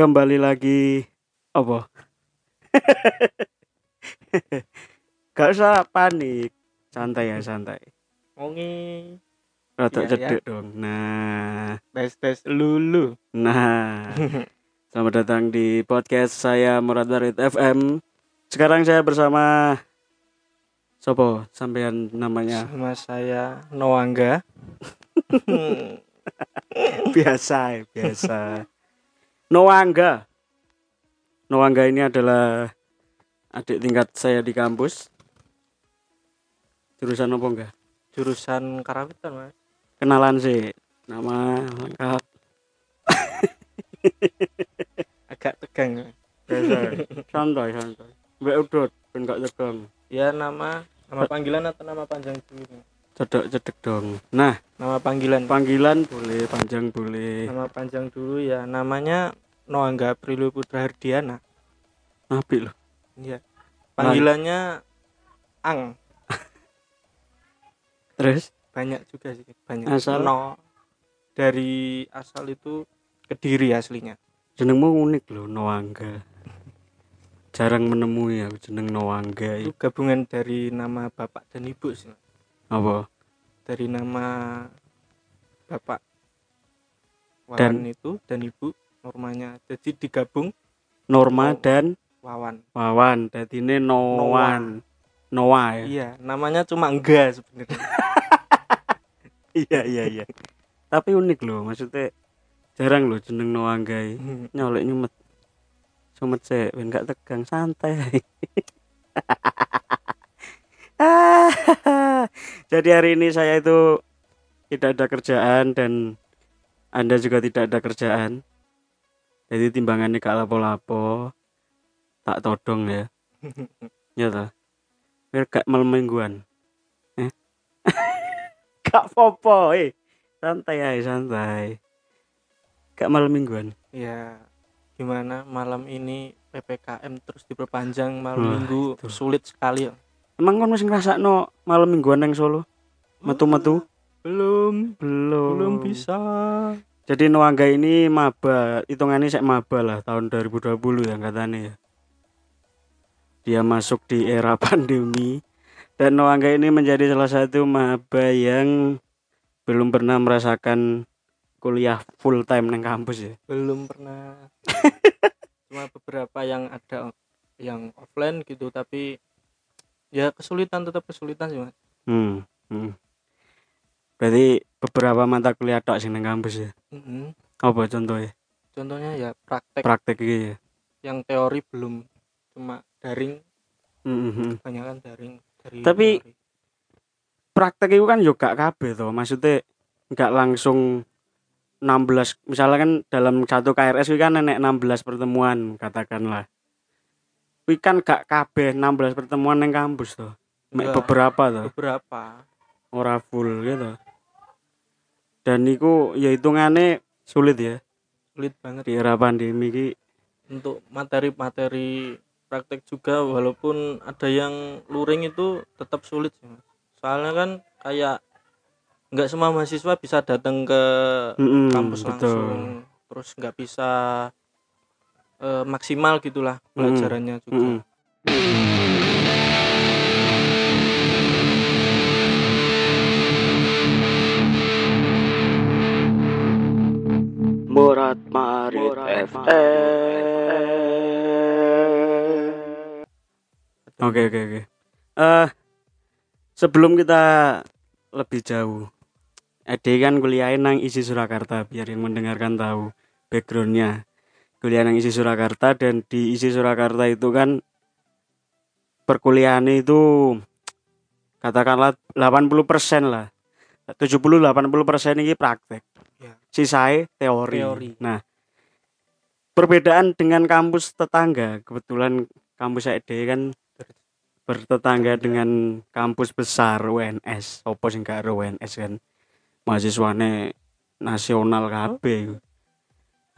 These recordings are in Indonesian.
kembali lagi apa? Gak usah panik, santai ya santai. Ngongi Rada Iya, cedek dong. Nah, tes tes lulu. nah. Selamat datang di podcast saya Murad Barit FM. Sekarang saya bersama Sopo sampean namanya Sama saya Noangga. biasa ya, biasa. Noangga. Noangga ini adalah adik tingkat saya di kampus. Jurusan apa enggak? Jurusan karawitan mas. Kenalan sih. Nama lengkap. Agak tegang. Biasa. santai, santai. Mbak udut, ben gak tegang. Ya nama nama panggilan atau nama panjang dulu? Mas? Cedek-cedek dong. Nah, Nama panggilan. panggilan boleh, panjang boleh. Nama panjang dulu ya. Namanya Noangga Prilly Putra Hardiana. Nabi loh. Iya. Panggilannya Ang. Terus Banyak juga sih. Banyak. Asal? No. Dari asal itu Kediri aslinya. jenengmu unik loh, Noangga. Jarang menemui aku jeneng Noangga. Itu gabungan dari nama bapak dan ibu sih. Apa? dari nama bapak Dan- itu dan ibu normanya. Jadi digabung Norma Oh. dan Wawan. Wawan. Jadi ini Noan. Noah. Ya. iya namanya cuma enggak sebenarnya. Iya iya iya. Tapi unik loh maksudnya jarang loh jeneng noanggai nyolek nyumet. Sumet sih ben gak tegang santai. Jadi hari ini saya itu tidak ada kerjaan dan anda juga tidak ada kerjaan jadi timbangannya gak lapo-lapo tak todong ya. Ya toh biar gak malam mingguan eh? gak popo eh. Santai aja santai. Gak malam mingguan ya gimana malam ini ppkm terus diperpanjang malam Wah, minggu itu. sulit sekali ya? Emang kan masih ngerasa no malam mingguan yang solo? Metu-metu? Belum. Belum. Belum bisa jadi Noangga ini maba hitungannya saya maba lah tahun 2020 ya katanya ya. Dia masuk di era pandemi. Dan Noangga ini menjadi salah satu maba yang belum pernah merasakan kuliah full time neng kampus ya. Belum pernah. Cuma beberapa yang ada yang offline gitu tapi ya kesulitan tetap kesulitan sih mas. Hmm, hmm. Berarti beberapa mata kuliah tok sing neng kampus ya? Mhm. apa contohnya? Contohnya ya praktek. Praktek gitu ya? Yang teori belum cuma daring. Hmm, hmm. kebanyakan daring dari Tapi- teori. praktek itu kan juga kabeh toh maksudnya nggak langsung 16 misalnya kan dalam satu KRS itu kan nenek 16 pertemuan katakanlah. Wih kan gak kabeh 16 pertemuan neng kampus tuh Mek beberapa tuh beberapa. Ora full gitu dan itu ya hitungannya sulit ya. Sulit banget. Di era pandemi ki. Untuk materi-materi praktek juga walaupun ada yang luring itu tetap sulit sih soalnya kan kayak nggak semua mahasiswa bisa datang ke Mm-mm, kampus betul. langsung. Terus nggak bisa eh, maksimal gitulah pelajarannya juga. Mm-mm. Murat Marit FM. Oke oke oke. Eh sebelum kita lebih jauh, Ade kan kuliah nang isi Surakarta biar yang mendengarkan tahu backgroundnya. Kuliah nang isi Surakarta dan di isi Surakarta itu kan perkuliahan itu katakanlah 80% lah. 70-80% ini praktek. Ya. Sisai teori. Teori. Nah, perbedaan dengan kampus tetangga, kebetulan kampus saya kan bertetangga dengan kampus besar UNS. Opo sing gak UNS kan. Mahasiswane nasional kabeh. iku.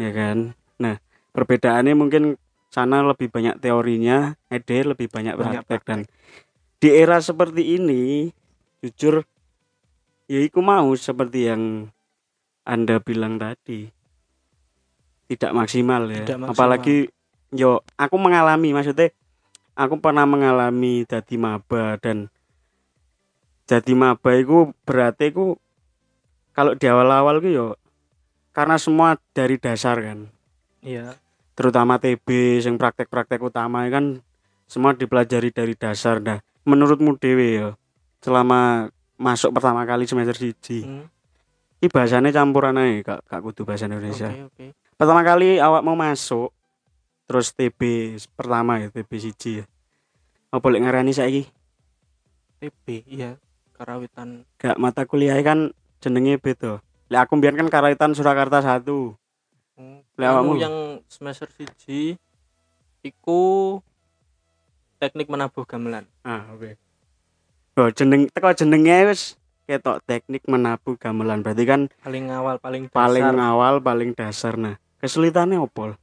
Ya kan? Nah, perbedaannya mungkin sana lebih banyak teorinya, ED lebih banyak Banyak praktek dan di era seperti ini jujur ya iku mau seperti yang Anda bilang tadi. tidak maksimal ya Tidak maksimal. apalagi yo aku mengalami maksudnya aku pernah mengalami jadi maba dan jadi maba itu berarti ku kalau di awal-awal ku yo karena semua dari dasar kan iya terutama TB yang praktek-praktek utama kan semua dipelajari dari dasar dah menurutmu dewe ya selama masuk pertama kali semester siji Hmm, ini bahasanya campuran aja kak, kak kudu bahasa Indonesia. Oke oke. Pertama kali awak mau masuk terus TB pertama ya TB siji ya. Mau boleh ngarani saiki? TB iya. Karawitan. Gak mata kuliah kan jenenge beda. Lek aku mbiyen kan karawitan Surakarta satu. Hmm, anu awakmu? yang semester siji iku teknik menabuh gamelan. Ah oke. Oh jeneng teko jenenge wis ketok teknik menabuh gamelan. Berarti kan paling awal paling dasar. Paling awal paling dasar. Nah kesulitannya opol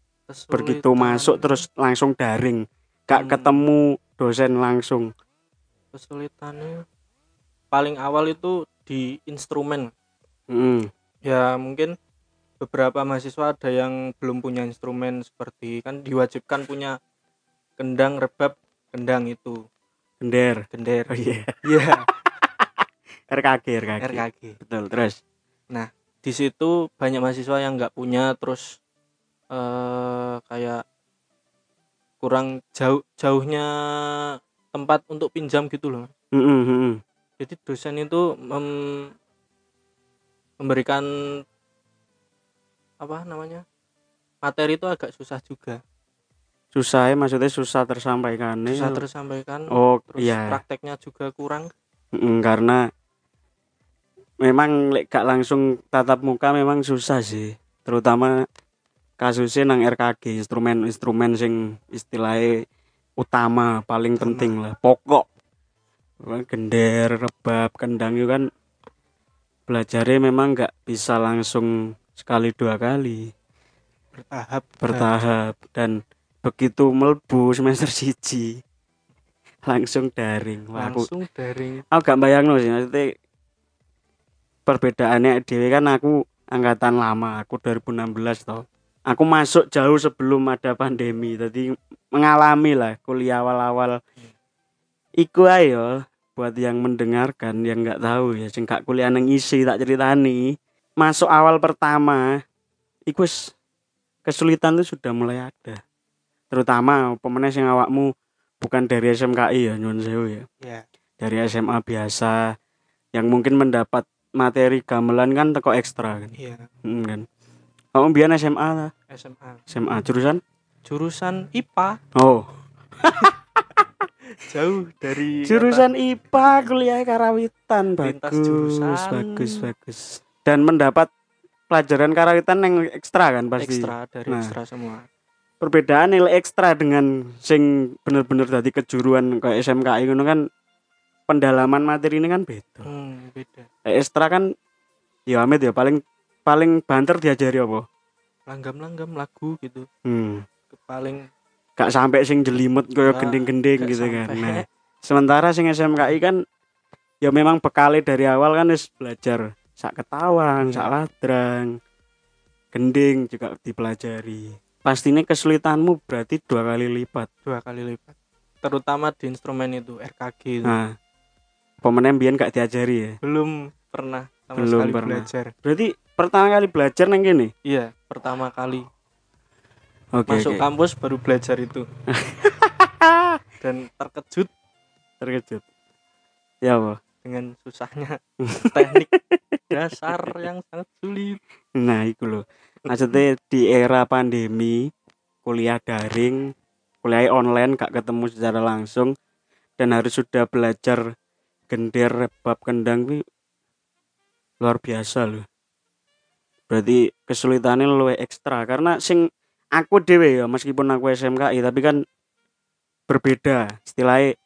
begitu Kesulitan- masuk terus langsung daring. Gak Hmm. ketemu dosen langsung. Kesulitannya paling awal itu di instrumen. Mm. ya mungkin beberapa mahasiswa ada yang belum punya instrumen seperti kan diwajibkan punya kendang rebab kendang itu. Gender. Gender. Oh iya. Iya RKG RKG RKG betul terus? Di situ banyak mahasiswa yang nggak punya terus eh kayak kurang jauh jauhnya tempat untuk pinjam gitu loh Mm, mm, mm, mm. jadi dosen itu mem- memberikan apa namanya materi itu agak susah juga. Susah ya maksudnya susah tersampaikan susah tersampaikan oh terus iya. prakteknya juga kurang. Mm, karena memang lek gak langsung tatap muka memang susah sih terutama kasusnya nang RKG instrumen-instrumen sing istilahnya utama paling Utama. penting lah. Pokok. Gender rebab kendang itu kan belajarnya memang nggak bisa langsung sekali dua kali. Bertahap. Bertahap. Dan begitu melbu semester siji langsung daring. Wah, aku langsung daring. aku gak bayang sih maksudnya perbedaannya dewe kan aku angkatan lama aku 2016 toh. Aku masuk jauh sebelum ada pandemi jadi mengalami lah kuliah awal-awal. Iku ayo buat yang mendengarkan yang nggak tahu ya sing gak kuliah nang isi tak ceritani. Masuk awal pertama iku kesulitan tuh sudah mulai ada. Terutama pemenang yang awakmu bukan dari SMKI ya nyun sewu ya. Ya dari SMA biasa yang mungkin mendapat materi gamelan kan teko ekstra kan, iya. Hmm, kan. kamu biar SMA lah SMA SMA jurusan? Jurusan IPA oh. Jauh dari jurusan IPA kuliah karawitan bagus. jurusan. bagus bagus. Dan mendapat pelajaran karawitan yang ekstra kan pasti? Ekstra dari Nah. ekstra semua. Perbedaan nilai ekstra dengan sing bener-bener tadi kejuruan kayak SMKI ngono kan pendalaman materi ini kan beda. Hmm, beda Ekstra kan ya amit ya paling paling banter diajari apa? Langgam-langgam lagu gitu. Hmm. paling gak sampai sing jelimet kaya Gak- gending-gending gitu kan. sampai. nah sementara sing SMKI kan ya memang bekale dari awal kan wis belajar sak ketawang Iya. sak ladrang. Gending juga dipelajari. Pastinya kesulitanmu berarti dua kali lipat. Dua kali lipat. Terutama di instrumen itu RKG itu. nah pemenang biyen gak diajari ya? Belum pernah sama Belum sekali pernah. belajar. Berarti pertama kali belajar nang kene? Iya pertama kali. Oke masuk oke. kampus baru belajar itu. Dan terkejut. Terkejut. Ya apa? Dengan susahnya teknik dasar yang sangat sulit. Nah, itu loh. Maksudnya di era pandemi, kuliah daring, kuliah online gak ketemu secara langsung dan harus sudah belajar gender, rebab, kendang luar biasa loh. Berarti kesulitannya luwih ekstra karena sing aku dewe ya meskipun aku SMKI tapi kan berbeda istilahnya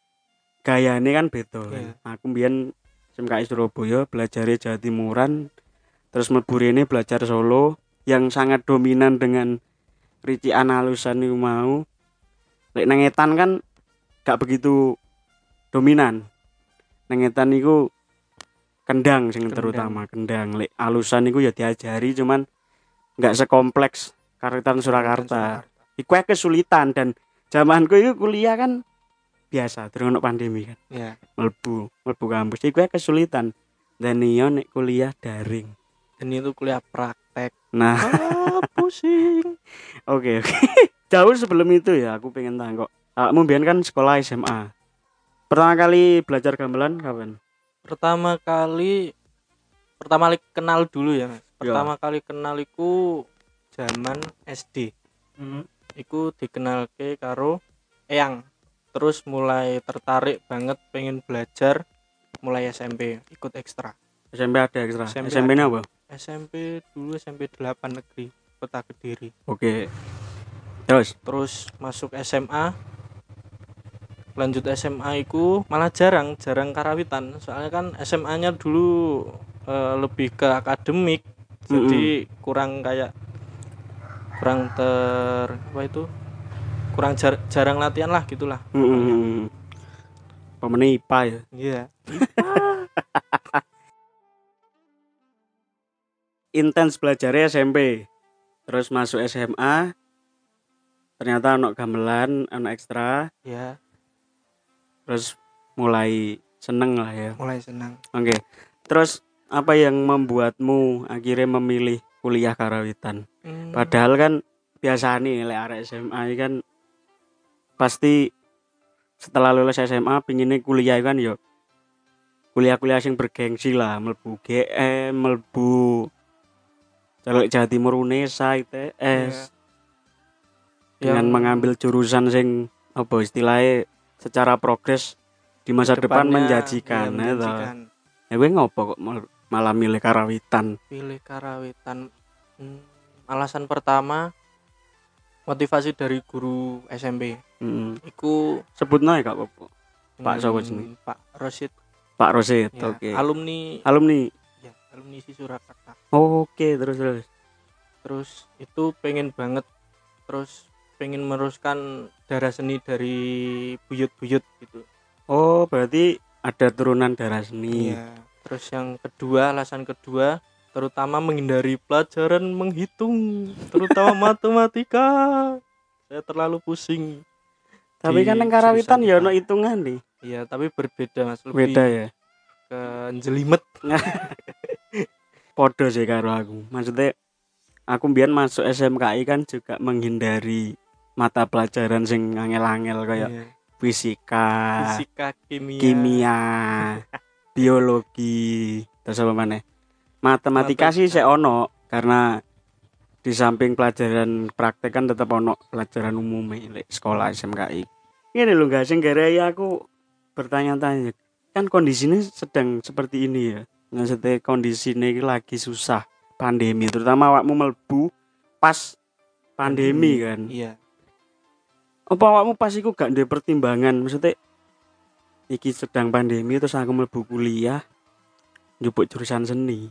gaya ini kan beda kan. Iya. aku mbiyen SMKI Surabaya belajar Jawa Timuran terus mlebu rene belajar Solo yang sangat dominan dengan ricikan halusan itu mau lek nang etan kan gak begitu dominan nang etan niku kendang sing Kendang. terutama kendang lek halusan niku ya diajari cuman nggak sekompleks Karawitan Surakarta. Iku kesulitan dan zamanku itu kuliah kan biasa terus pandemi kan. ya Melbu, melbu kampus iku kesulitan. Dan iya nek kuliah daring. dan itu kuliah praktek Nah, ah pusing oke oke. Jauh sebelum itu ya aku pengen tahu kok. Biyen kan sekolah SMA. Pertama kali belajar gamelan kapan? Pertama kali pertama kali kenal dulu ya mas Ya. pertama kali kenal iku zaman SD iku dikenalke karo Eyang terus mulai tertarik banget pengen belajar mulai SMP ikut ekstra SMP ada ekstra. SMP SMP, ini apa? SMP dulu SMP 8 negeri kota Kediri Oke. Terus terus masuk SMA lanjut SMA iku malah jarang jarang karawitan soalnya kan SMA nya dulu eh, lebih ke akademik jadi kurang kayak kurang ter apa itu kurang jar- jarang latihan lah gitulah Hmm. Pemenang IPA ya. iya Intens belajarnya SMP. Terus masuk SMA. Ternyata anak gamelan, anak ekstra. ya Terus mulai seneng lah ya. mulai senang Oke. Terus apa yang membuatmu akhirnya memilih kuliah karawitan? Hmm, Padahal kan biasa nih lek arek SMA kan pasti setelah lulus SMA pinginnya kuliah kan yo kuliah-kuliah yang bergengsi lah mlebu GM mlebu Celek Jawa Timur UNESA ITS dengan Yang mengambil jurusan sing apa istilahnya secara progres di masa depan menjanjikan iya, ya menjanjikan. ya gue ngopo kok mal- malah milih karawitan? Pilih karawitan. Hmm, alasan pertama motivasi dari guru SMP hmm. iku sebut ya kak apa Pak hmm, jenenge? Pak Rosid. Pak Rosid ya, oke. alumni alumni? Ya, alumni si Surakarta. Oke, terus terus. terus itu pengen banget terus pengen meneruskan darah seni dari buyut-buyut gitu Oh, berarti ada turunan darah seni. Iya. terus yang kedua alasan kedua terutama menghindari pelajaran menghitung terutama matematika saya terlalu pusing Tapi kan yang karawitan ya ono hitungan nih. iya tapi berbeda mas lebih Beda ya. ke jelimet Podo sih karo aku. Maksudnya aku biar masuk SMKI kan juga menghindari mata pelajaran sing angel-angel kayak Iya. fisika, fisika kimia kimia, biologi, terus apa mana? Matematika sih saya ono karena di samping pelajaran praktek kan tetap ono pelajaran umum sekolah SMKI. Ini loh guys, sing gara ya aku bertanya-tanya kan kondisinya sedang seperti ini ya. Maksudnya kondisinya lagi susah pandemi, terutama awakmu melbu pas pandemi kan. iya Apa awakmu pas iku gak ada pertimbangan maksudnya iki sedang pandemi terus aku mlebu kuliah njupuk jurusan seni.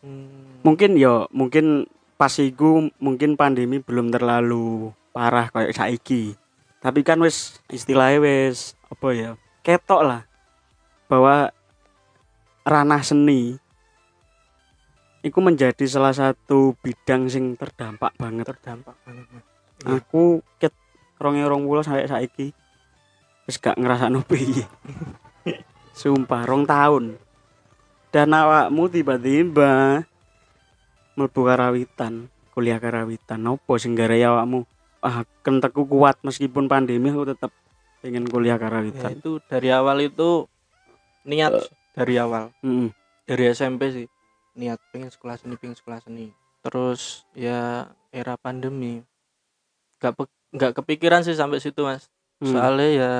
Hmm, Mungkin ya mungkin pas iku mungkin pandemi belum terlalu parah kayak saiki. Tapi kan wis istilahnya wis apa ya? Ketok lah bahwa ranah seni itu menjadi salah satu bidang sing terdampak banget terdampak banget. Aku ket ronge rong puluh sampai saiki. Wis gak ngerasa piye. Sumpah rong tahun. Dan awakmu tiba-tiba mlebu karawitan kuliah karawitan. Opo sing gara awakmu? Ah kentekku kuat meskipun pandemi aku tetap pengen kuliah ya, karawitan itu dari awal itu niat Eh. dari awal. Mm-mm. dari SMP sih niat pengen sekolah seni pengen sekolah seni. Terus ya era pandemi nggak nggak kepikiran sih sampai situ mas Mm. soalnya ya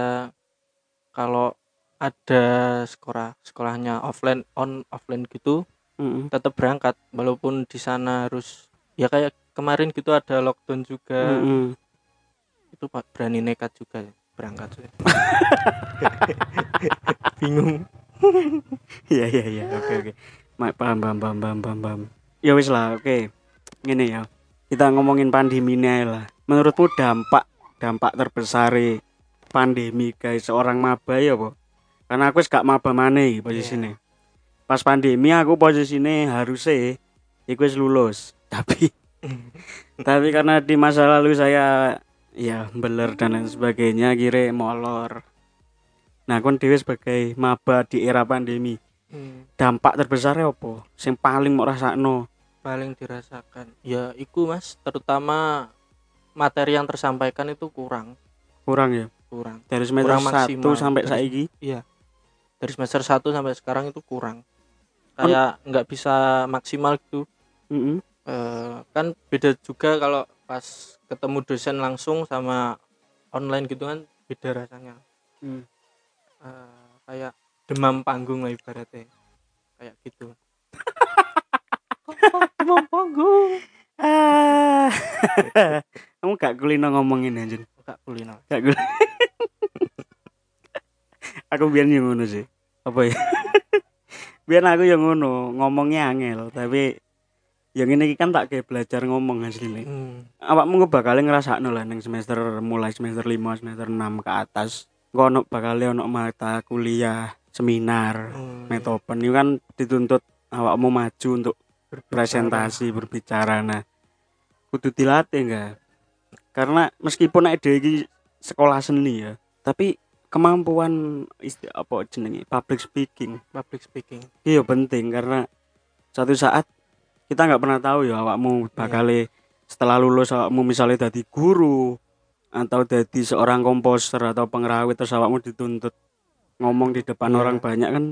kalau ada sekolah sekolahnya offline on offline gitu Mm-mm. tetap berangkat walaupun di sana harus ya kayak kemarin gitu ada lockdown juga Mm-mm. itu pak berani nekat juga ya, berangkat sih bingung Iya iya iya oke oke. Ma- Paham paham paham paham paham. Ya wis lah oke. Ngene ya. Kita ngomongin pandemi ini lah. Menurutmu dampak dampak terbesar pandemi guys seorang maba ya apa? Karena aku gak maba maneh posisine. Pas pandemi aku posisine harusnya iku wis lulus. Tapi tapi karena di masa lalu saya ya beler dan lain sebagainya kira molor nah kon dewe sebagai maba di era pandemi Hmm, dampak terbesarnya apa sing paling mau rasakno paling dirasakan ya iku mas terutama materi yang tersampaikan itu kurang. Kurang ya? Kurang. Dari semester Kurang 1 maksimal. sampai Dari- saiki? Dari semester 1 sampai sekarang itu kurang. Kayak nggak bisa maksimal gitu. Mm-mm. Eh, kan beda juga kalau pas ketemu dosen langsung sama online gitu kan beda rasanya. Hmm. Eh, kayak demam panggung lah ibaratnya. Kayak gitu. Demam panggung? Ah. kamu gak kulino ngomongin anjir gak kulino. Gak kulino aku biar yang ngono sih. Apa ya? Biar aku yang ngono ngomongnya angel tapi yang ini kan tak kayak belajar ngomong aslinya hmm. awakmu bakal ngerasa lah neng semester mulai semester 5 semester 6 ke atas. Kok ono bakal ono mata kuliah seminar hmm. metopen. Itu kan dituntut awakmu maju untuk Berbicara. presentasi berbicara. Nah kudu dilatih enggak karena meskipun ada di sekolah seni ya tapi kemampuan isti apa jenenge public speaking. Public speaking. Iya penting. Karena suatu saat kita nggak pernah tahu ya awakmu bakal setelah lulus awakmu misalnya jadi guru atau jadi seorang komposer atau pengrawit terus awakmu dituntut ngomong di depan Iya. orang banyak kan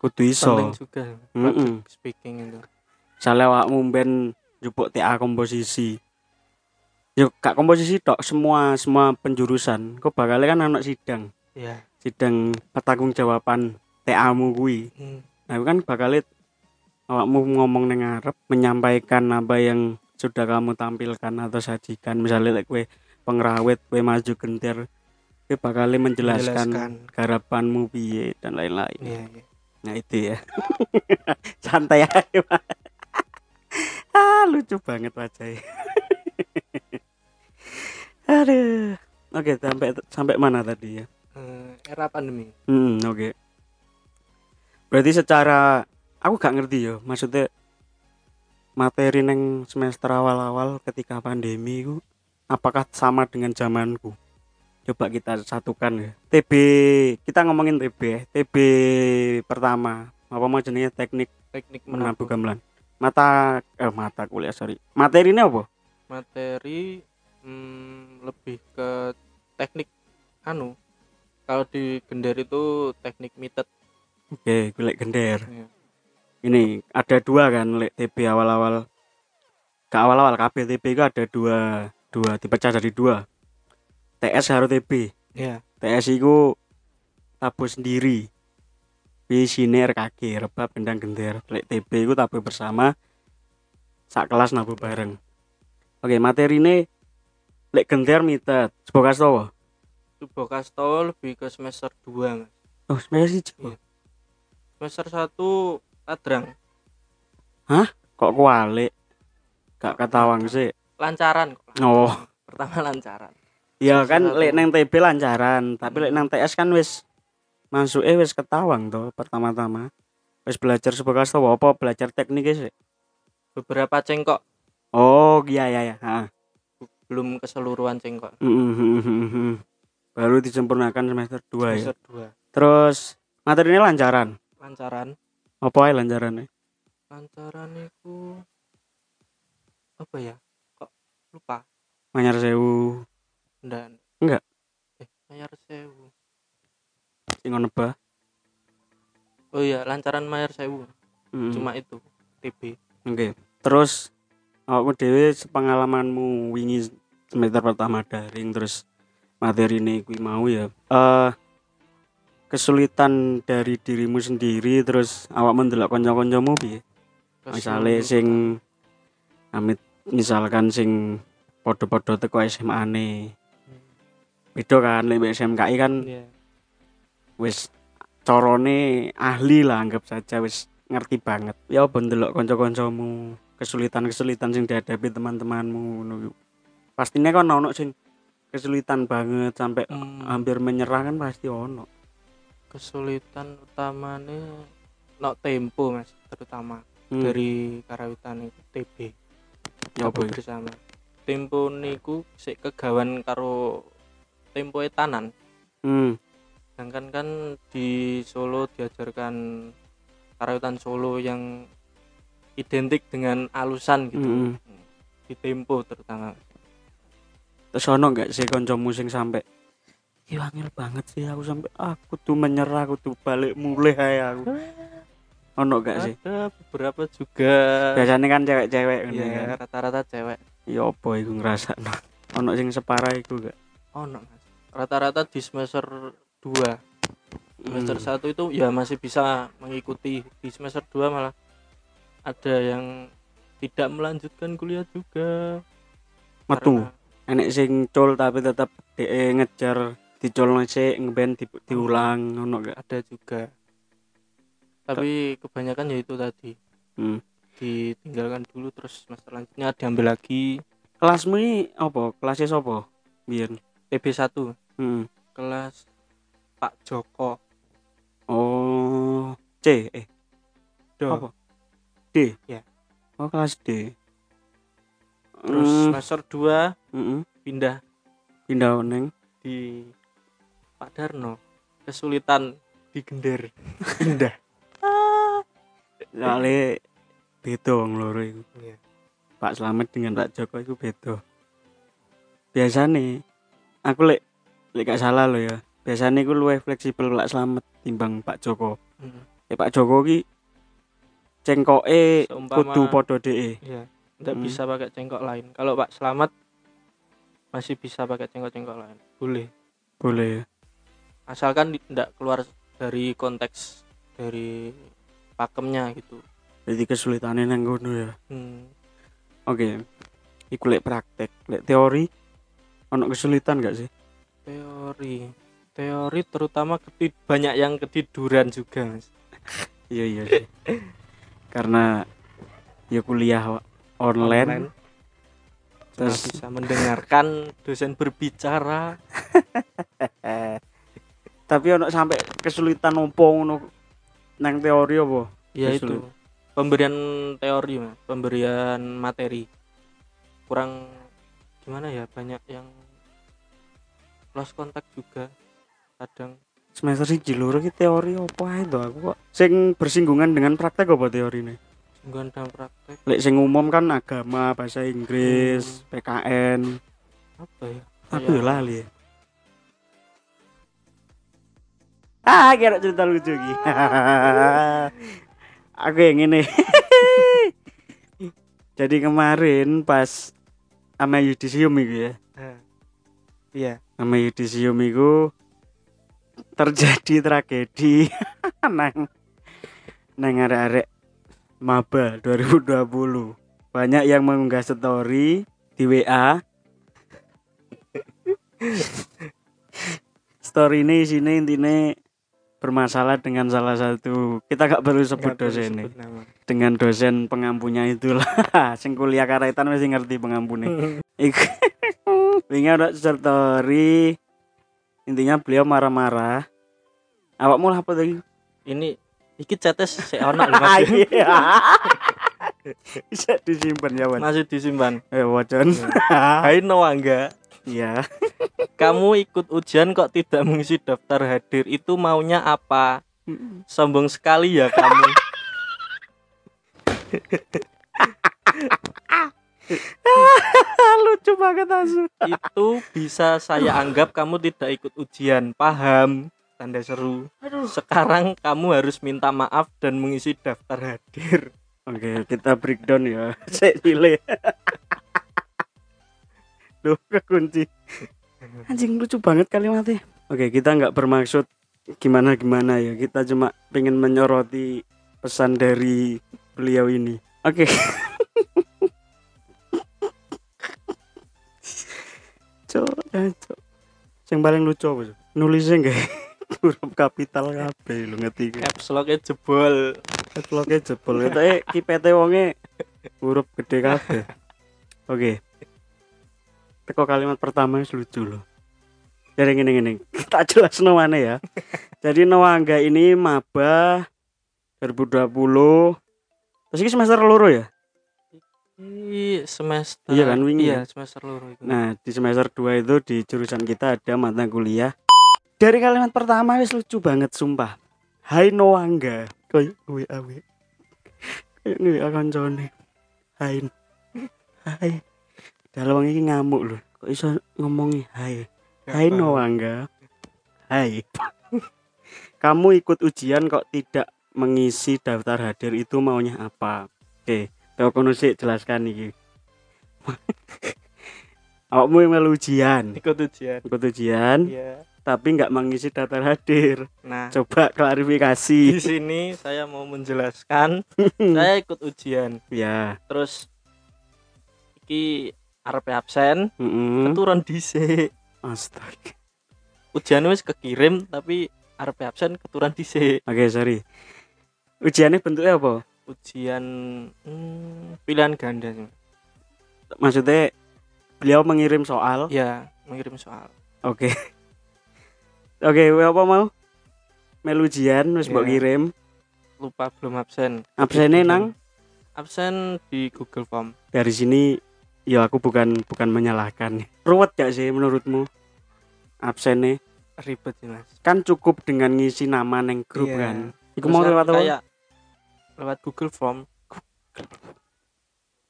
kudu iso. Penting juga Mm-mm. public speaking itu. Misalnya awakmu ben jupuk TA komposisi yuk kak komposisi tok semua semua penjurusan kok bakal kan anak sidang ya sidang pertanggung jawaban TA mu kuwi hmm. nah kan bakal awakmu ngomong neng ngarep menyampaikan apa yang sudah kamu tampilkan atau sajikan misalnya lek kue pengrawit kue maju gentir kue bakal menjelaskan, Menjelaskan. garapanmu piye dan lain-lain Iya, iya. Nah itu ya. Santai aja. Ah lucu banget wajahnya. Aduh. Oke sampai sampai mana tadi ya? Eh, era pandemi Hmm oke. Berarti secara aku gak ngerti ya maksudnya materi neng semester awal-awal ketika pandemi itu apakah sama dengan zamanku? Coba kita satukan ya. TB kita ngomongin TB ya. TB pertama apa mau jenenge teknik teknik menabuh gamelan. Mata eh mata kuliah sorry. Materinya apa? materi hmm, lebih ke teknik anu kalau di gender itu teknik mitet Oke, golek gender. ya. Ini ada dua kan lek TB awal-awal. Ke awal-awal KB TB itu ada dua dua dipecah jadi dua. TS harus TB. ya TS itu tabuh sendiri. P sini RKG rebab gendang gender. Lek TB itu tabuh bersama. Sak kelas nabuh bareng. Oke, materi ini lek gender mitet. Sebuah kastowo. Tubuh Kasto lebih ke semester 2 mas Oh, sebenarnya sih Iya. semester 1 kadrang kok kualik. Gak ketawang sih. lancaran kok. Oh. pertama lancaran Ya Semester kan satu. lek nang TB lancaran, tapi lek Hmm. nang TS kan wis masuk eh wis ketawang toh pertama-tama. Wis belajar sebuah kastowo apa belajar teknik sih. beberapa cengkok Oh, iya iya ya. Heeh. Belum keseluruhan cengkok. Baru disempurnakan semester 2 ya. semester 2 Terus materinya lancaran. lancaran Apa ae lancarannya? lancaran itu apa ya kok lupa Manyar sewu, dan Enggak. eh mayar sewu sing neba. oh iya lancaran mayar sewu Mm. cuma itu TB Oke. Terus awakmu dhewe pengalamanmu wingi semester pertama daring terus materi ini kuwi mau ya. Eh kesulitan dari dirimu sendiri terus awakmu ndelok kanca-kancamu piye? Misale sing amit misalkan sing padha-padha teko SMA-ne. Beda kan lek SMKI kan Iya. wis corone ahli lah anggap saja wis ngerti banget ya apa ndelok kanca-kancamu kesulitan-kesulitan sing dihadapi teman-temanmu ngono. Pastinya kan ono sing kesulitan banget sampai Hmm, hampir menyerah kan pasti ono. Kesulitan utamanya no tempo mas terutama Hmm. dari karawitan itu TB Ya bersama tempo niku sik kegawan karo tempo etanan. Hmm. sedangkan kan di Solo diajarkan karawitan Solo yang identik dengan alusan gitu. Mm-mm. di tempo terutama Terus ono gak sih kancamu sing sampe Iya angel banget sih aku sampe aku tuh menyerah aku tuh balik mulai ae aku. Ono gak sih? ada beberapa juga Biasanya kan cewek-cewek ngono ya kan. rata-rata cewek Ya apa iku ngrasakno. Ono sing separah iku gak? oh no Mas. rata-rata di semester 2 semester Hmm. 1 itu ya masih bisa mengikuti di semester 2 malah ada yang tidak melanjutkan kuliah juga Metu. Karena- Enek sing cul tapi tetap DE ngejar dicolno sik ngeben di, diulang ono gak? ada juga tapi kebanyakan ya itu tadi Hmm. ditinggalkan dulu terus semester selanjutnya diambil lagi Kelasmu ini apa? Kelasnya sapa? Biyen. PB1 Hmm. kelas Pak Joko Oh, C eh Do. apa? D. Ya. Oh, kelas D. terus Hmm, semester 2 mm-mm. pindah pindah neng di Pak Darno kesulitan di Gender pindah soalnya beda wong loro iku. Iya. Pak Slamet dengan Pak Joko itu beda. Biasanya aku lek lek gak salah lo ya. Biasanya aku luwih fleksibel Pak Slamet timbang Pak Joko. Mm. Eh Pak Joko ki cengkoke kudu podo DE. Iya, tidak Hmm. bisa pakai cengkok lain. Kalau Pak Selamat masih bisa pakai cengkok-cengkok lain. Boleh. Boleh. Asalkan tidak keluar dari konteks dari pakemnya gitu. Jadi kesulitannya nang ngono ya. Hmm. Oke. Iku lek praktek, lek teori ono kesulitan gak sih? Teori. Teori terutama ketid banyak yang ketiduran juga, Mas. Iya iya. Karena ya kuliah wa- online, Cuma Terus- bisa mendengarkan dosen berbicara. tapi ono sampai kesulitan opo ngono nang teori apa? Ya Kesulit. itu. Pemberian teori, Mas. Pemberian materi. Kurang gimana ya? Banyak yang lost kontak juga kadang Semester siji loro ki teori apa to aku kok sing bersinggungan dengan praktek apa teorine? sungguhan dalam praktek Lek sing umum kan agama, bahasa Inggris, PKN. apa ya Aku ya lali. Ah, kira cerita lucu iki. aku yang ini. Jadi kemarin pas sama yudisium itu ya. Ah. iya Sama yudisium itu terjadi tragedi nang nang arek-arek maba 2020. Banyak yang mengunggah story di WA story ini sini intinya bermasalah dengan salah satu kita gak perlu sebut perlu dosen nama. dengan dosen pengampunya itulah. Sing kuliah karetan mesti ngerti pengampunnya iku. Ada story intinya beliau marah-marah. Awakmu lah apa tadi ini iki cetes si ono lho, Mas. Iya. bisa disimpan ya Wan masih disimpan. Eh wajan. Hai Noangga iya. Kamu ikut ujian kok tidak mengisi daftar hadir? Itu maunya apa? Sombong sekali ya kamu. Lucu banget asu. Itu bisa saya anggap kamu tidak ikut ujian. Paham tanda seru sekarang kamu harus minta maaf dan mengisi daftar hadir Oke, kita breakdown ya. Sik pilih. Duh, kekunci. Anjing lucu banget kalimatnya. Oke, kita nggak bermaksud gimana-gimana ya. Kita cuma pengen menyoroti pesan dari beliau ini. Oke. Cok, ya, cok. Yang paling lucu apa? Cok? Nulisnya enggak huruf kapital kabeh lu ngerti caps locknya jebol Vlognya jebol kita eh kipete wonge huruf gede kabeh. Oke. Teko kalimat pertama wis lucu loh. Jadi gini gini, kita jelas mana ya. Jadi Noangga ini maba 2020. Terus ini semester loro ya? Iki semester Iya kan, wingi Iya, kan? semester loro iku. Nah, di semester 2 itu di jurusan kita ada mata kuliah. Dari kalimat pertama wis lucu banget sumpah. Hai Noangga. Kayak gue awe. Kayak gue kancane. Hai. Hai. Dalam ini ngamuk loh. Kok iso ngomongi hai. Hai Noangga. Hai. Kamu ikut ujian kok tidak mengisi daftar hadir itu maunya apa? Oke, kono sik jelaskan iki. Awakmu yang melu ujian, ikut ujian. ikut ujian, Iya. Tapi nggak mengisi daftar hadir. Nah, Coba di klarifikasi. sini saya mau menjelaskan saya ikut ujian. ya, Terus iki arep absen, mm keturun dhisik. Astaga. Ujian wis kekirim tapi arep absen keturun dhisik. Oke, sorry. Ujiannya bentuknya apa? Ujian hmm, pilihan ganda sih. Maksudnya beliau mengirim soal. Ya, mengirim soal. Oke. Oke, kowe apa mau? Melu ujian wis mbok Iya. kirim. Lupa belum absen. Absennya nang Absen di Google Form. dari sini ya aku bukan bukan menyalahkan. Ruwet gak sih menurutmu? Absennya Ribet sih, Mas. kan cukup dengan ngisi nama neng grup Iya. kan. Iku Terus mau kan lewat apa? kayak lewat Google Form.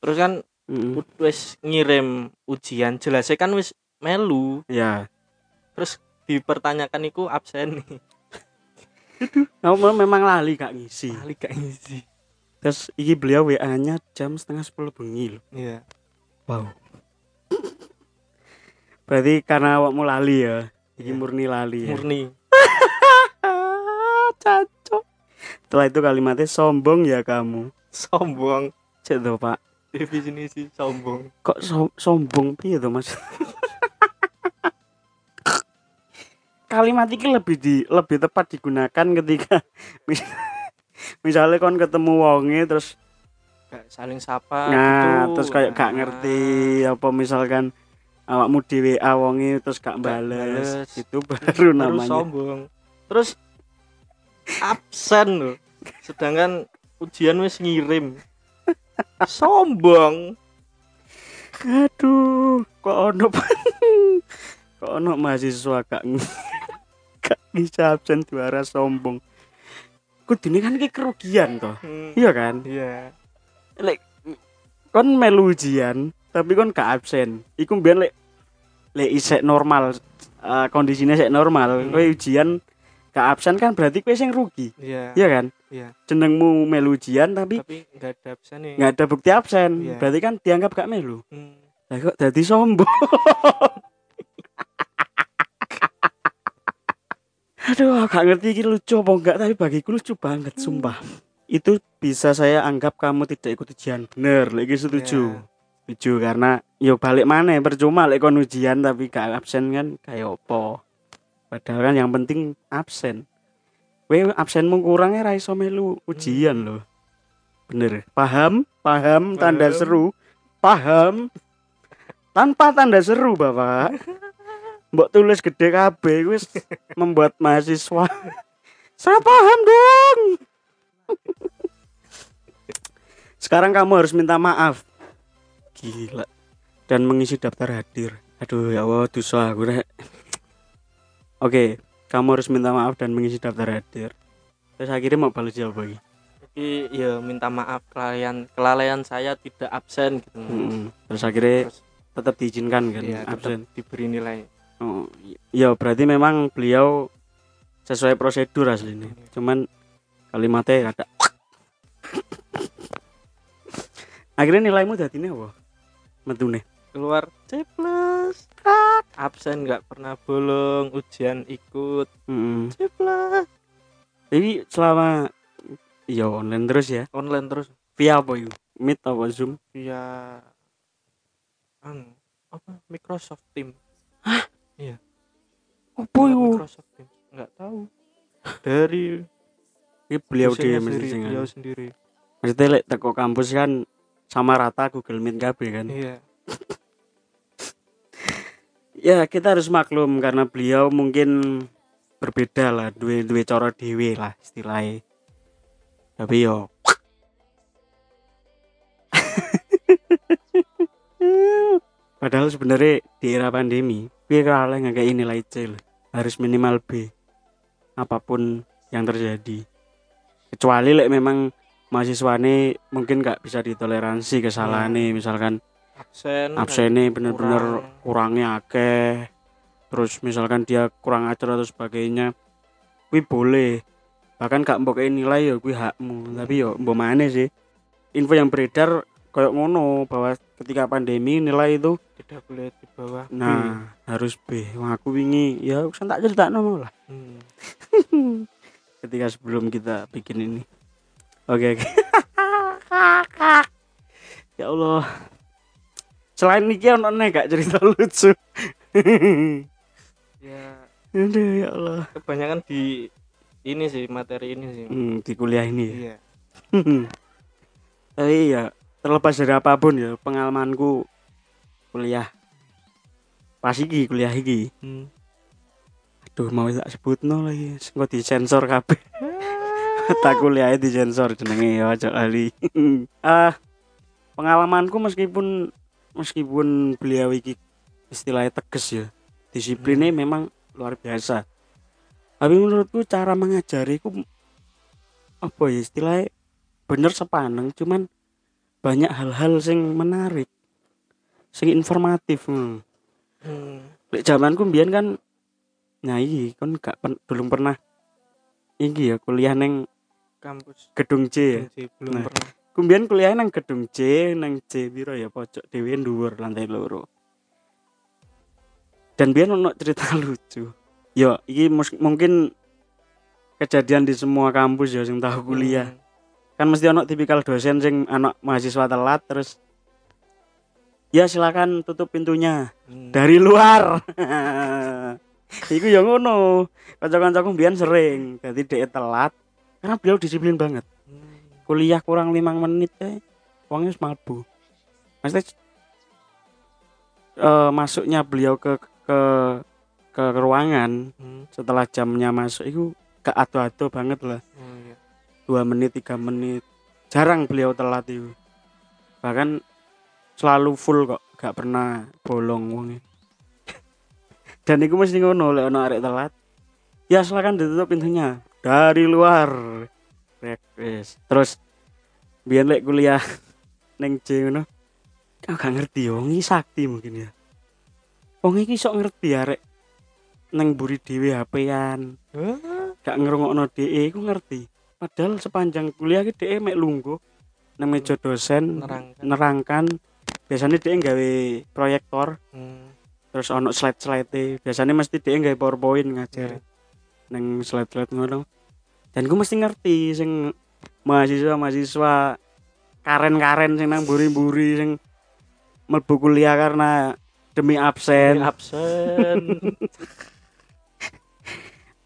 Terus kan Mm-mm. ud- wis ngirim ujian jelasnya kan wis melu Ya. terus dipertanyakan iku absen nih Kamu memang lali gak ngisi. kali gak ngisi Terus iki beliau WA-nya jam setengah sepuluh bengi loh. iya Wow. Berarti karena awakmu lali ya. Iki Iya. murni lali ya. murni Cacok. Setelah itu kalimatnya sombong ya kamu. sombong Cek tuh, Pak. definisi sombong Kok so- sombong piye tuh, Mas? Kalimat ini lebih di lebih tepat digunakan ketika mis- misalnya kon ketemu wonge terus gak saling sapa nah gitu. terus kayak gak Nah, ngerti apa misalkan awakmu di WA wonge terus gak bales, bales. itu baru baru namanya. sombong. Terus absen loh. Sedangkan ujian wis ngirim. Sombong. Aduh kok ono kok ono mahasiswa gak bisa absen juara sombong. Kudune kan ki kerugian toh. Hmm, iya kan? Iya. Lek kon melu ujian tapi kon gak absen. Iku mbiyen lek lek isek normal eh, kondisinya sek normal Hmm. kowe ujian gak absen kan berarti kowe sing rugi. Iya. Iya kan? Iya. Jenengmu melu ujian tapi tapi nggak ada absen nih nggak ada bukti absen. Iya. berarti kan dianggap gak melu. Hmm, lah kok jadi sombong aduh gak ngerti ini lucu apa enggak tapi bagiku lucu banget sumpah. Itu bisa saya anggap kamu tidak ikut ujian. Bener lagi setuju. Iya. setuju karena yo balik mana percuma lek kon ujian tapi gak absen kan kayak opo padahal kan yang penting absen. We absenmu kurangnya ra iso melu ujian loh bener. Paham? Paham tanda Paham. seru? Paham. Tanpa tanda seru bapak mbok tulis gede kabeh wis membuat mahasiswa. Saya paham dong. Sekarang kamu harus minta maaf. Gila. Dan mengisi daftar hadir. Aduh ya Allah dosa aku rek. Oke kamu harus minta maaf dan mengisi daftar hadir. Terus akhirnya mau balas jawab lagi? Iki ya minta maaf kelalaian kelalaian saya tidak absen gitu. Mm-mm. terus akhirnya terus tetap diizinkan kan ya absen. diberi nilai oh, ya berarti memang beliau sesuai prosedur aslinya. Cuman kalimatnya ada akhirnya nilaimu tadi ini apa? Metune? Keluar C plus. Absen nggak pernah bolong ujian ikut. Mm-mm. C plus. Jadi selama ya online terus ya? Online terus. Via apa yuk meet apa zoom? Via anu apa? Microsoft Team apa Lewat yuk Microsoft Team nggak tahu. Dari ini beliau dia sendiri, mesti beliau sendiri. Maksudnya lek teko kampus kan sama rata Google Meet KB kan. Iya. Ya kita harus maklum karena beliau mungkin berbeda lah dua dua cara dewe lah istilahnya. Tapi yo. Padahal sebenarnya di era pandemi, piye kalau ngekei nilai C lho. harus minimal B. Apa pun yang terjadi. Kecuali lek memang mahasiswane mungkin gak bisa ditoleransi kesalahannya misalkan absen absennya bener-bener kurang. kurangnya akeh terus misalkan dia kurang ajar atau sebagainya kuwi boleh bahkan gak mbok nilai ya kuwi hakmu tapi yo mbok mana sih info yang beredar kayak ngono bahwa ketika pandemi nilai itu tidak boleh di bawah B. nah harus B. Wah aku wingi. Ya usah tak cerita lah. Hmm. ketika sebelum kita bikin ini. Oke oke. Ya Allah. Selain ini ono gak cerita lucu? Ya. Aduh ya Allah. Kebanyakan di ini sih materi ini sih. Hmm, di kuliah ini ya? Iya. Tapi ya terlepas dari apa pun ya pengalamanku kuliah. Pas iki kuliah iki. Hmm. aduh mau tak sebut no lagi. Nggak disensor kabeh. Tak kuliah disensor jenenge ya aja ali. Ah pengalamanku meskipun meskipun beliau iki istilahnya tegas ya disiplinnya memang luar biasa. Tapi menurutku cara mengajariku apa ya istilahnya bener sepaneng cuman banyak hal-hal sing menarik sing informatif hmm. Hmm. Lek zamanku mbiyen kan nyai kan gak pen, belum pernah iki ya kuliah neng kampus gedung C ya. Kunci, belum Nah. pernah Ku mbiyen kuliah nang gedung C nang C piro ya pojok dhewe dhuwur lantai loro. Dan biyen ono cerita lucu. Yo, iki mus- mungkin kejadian di semua kampus ya sing tahu kuliah. Kan mesti ono tipikal dosen sing anak mahasiswa telat terus Ya silakan tutup pintunya Hmm. dari luar. Iku ya ngono. Kanca-kancaku mbiyen sering dadi dhek telat karena beliau disiplin banget. Hmm. Kuliah kurang lima menit eh wongnya wis mabuk. Maksudnya eh, masuknya beliau ke ke ke ruangan Hmm. setelah jamnya masuk itu gak ado-ado banget lah. Iya. Dua menit, tiga menit. Jarang beliau telat itu. Bahkan selalu full kok, gak pernah bolong wongnya. Dan itu mesti ngono lek ono arek telat. Ya silakan ditutup pintunya dari luar. Rek, wis. Terus biyen lek kuliah neng C ngono. Aku gak ngerti yo, ngi sakti mungkin ya. Wong iki sok ngerti arek neng buri dhewe HP-an. Gak ngerungokno DE iku ngerti. Padahal sepanjang kuliah ki DE mek lungguh nang meja dosen Nerangkan. nerangkan. Biasanya DE nggawe proyektor, Hmm. terus ono slide-slide. Biasanya mesti DE nggawe PowerPoint ngajar Iya. nang slide-slide ngono. Dan gue mesti ngerti sing mahasiswa-mahasiswa karen-karen sing nang buri-buri sing mlebu kuliah karena demi absen. Ini absen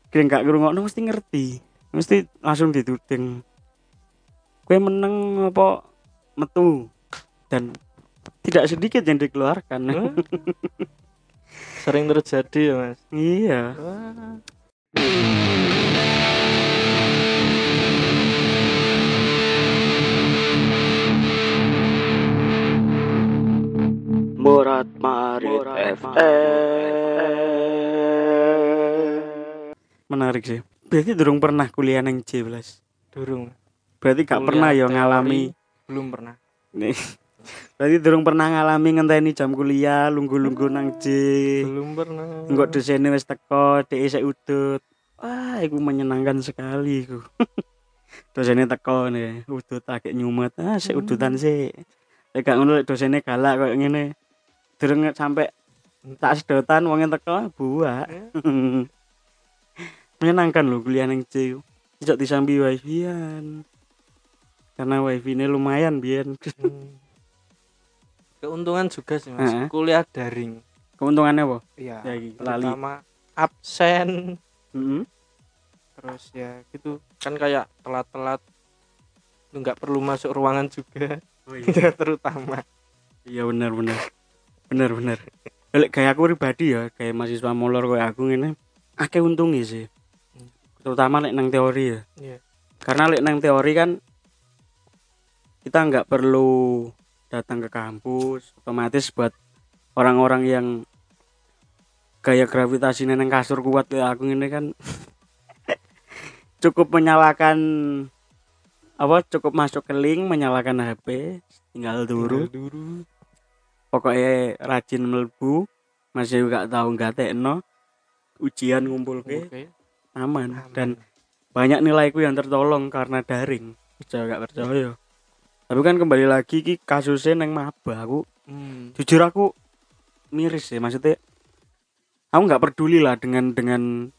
Kira gak ngrungokno mesti ngerti. Mesti langsung dituding. Kue meneng apa metu dan tidak sedikit yang dikeluarkan. Hah? sering terjadi ya mas iya. Wah. Murat Marit Menarik sih. Berarti durung pernah kuliah nang C belas. durung Berarti gak Kuliah pernah ya ngalami. belum pernah Nih. Berarti durung pernah ngalami ngenteni jam kuliah lunggu-lunggu nang C. belum pernah Enggak dosennya wis teko, dhek isih udut. Wah, itu menyenangkan sekali iku. dosennya teko nih, udut agak nyumet. Ah, sik udutan sih. Lek gak ngono dosennya galak koyo ngene. Durung sampai tak sedotan wongnya teko buak. menyenangkan loh kuliah nang C. Tidak disambi wifi-an. Karena wifi-nya lumayan biyen. Hmm. keuntungan juga sih mas Heeh. kuliah daring Keuntungannya apa? iya Ya, pertama absen Heeh. terus ya gitu kan kayak telat-telat lu nggak perlu masuk ruangan juga Oh ya terutama Iya benar benar. Benar benar. Lek kayak aku pribadi ya, kayak mahasiswa molor kayak aku ngene, akeh untungnya sih. Terutama lek nang teori ya. Iya. Karena lek nang teori kan kita nggak perlu datang ke kampus otomatis buat orang-orang yang gaya gravitasi neng kasur kuat kayak aku ini kan cukup menyalakan apa cukup masuk ke link menyalakan HP tinggal turu dulu pokoknya rajin melebu masih gak tahu nggak tekno ujian ngumpul ke aman. Dan banyak nilaiku yang tertolong karena daring. Percaya gak percaya tapi kan kembali lagi ki kasusnya neng maba aku hmm. jujur aku miris sih maksudnya aku nggak peduli lah dengan dengan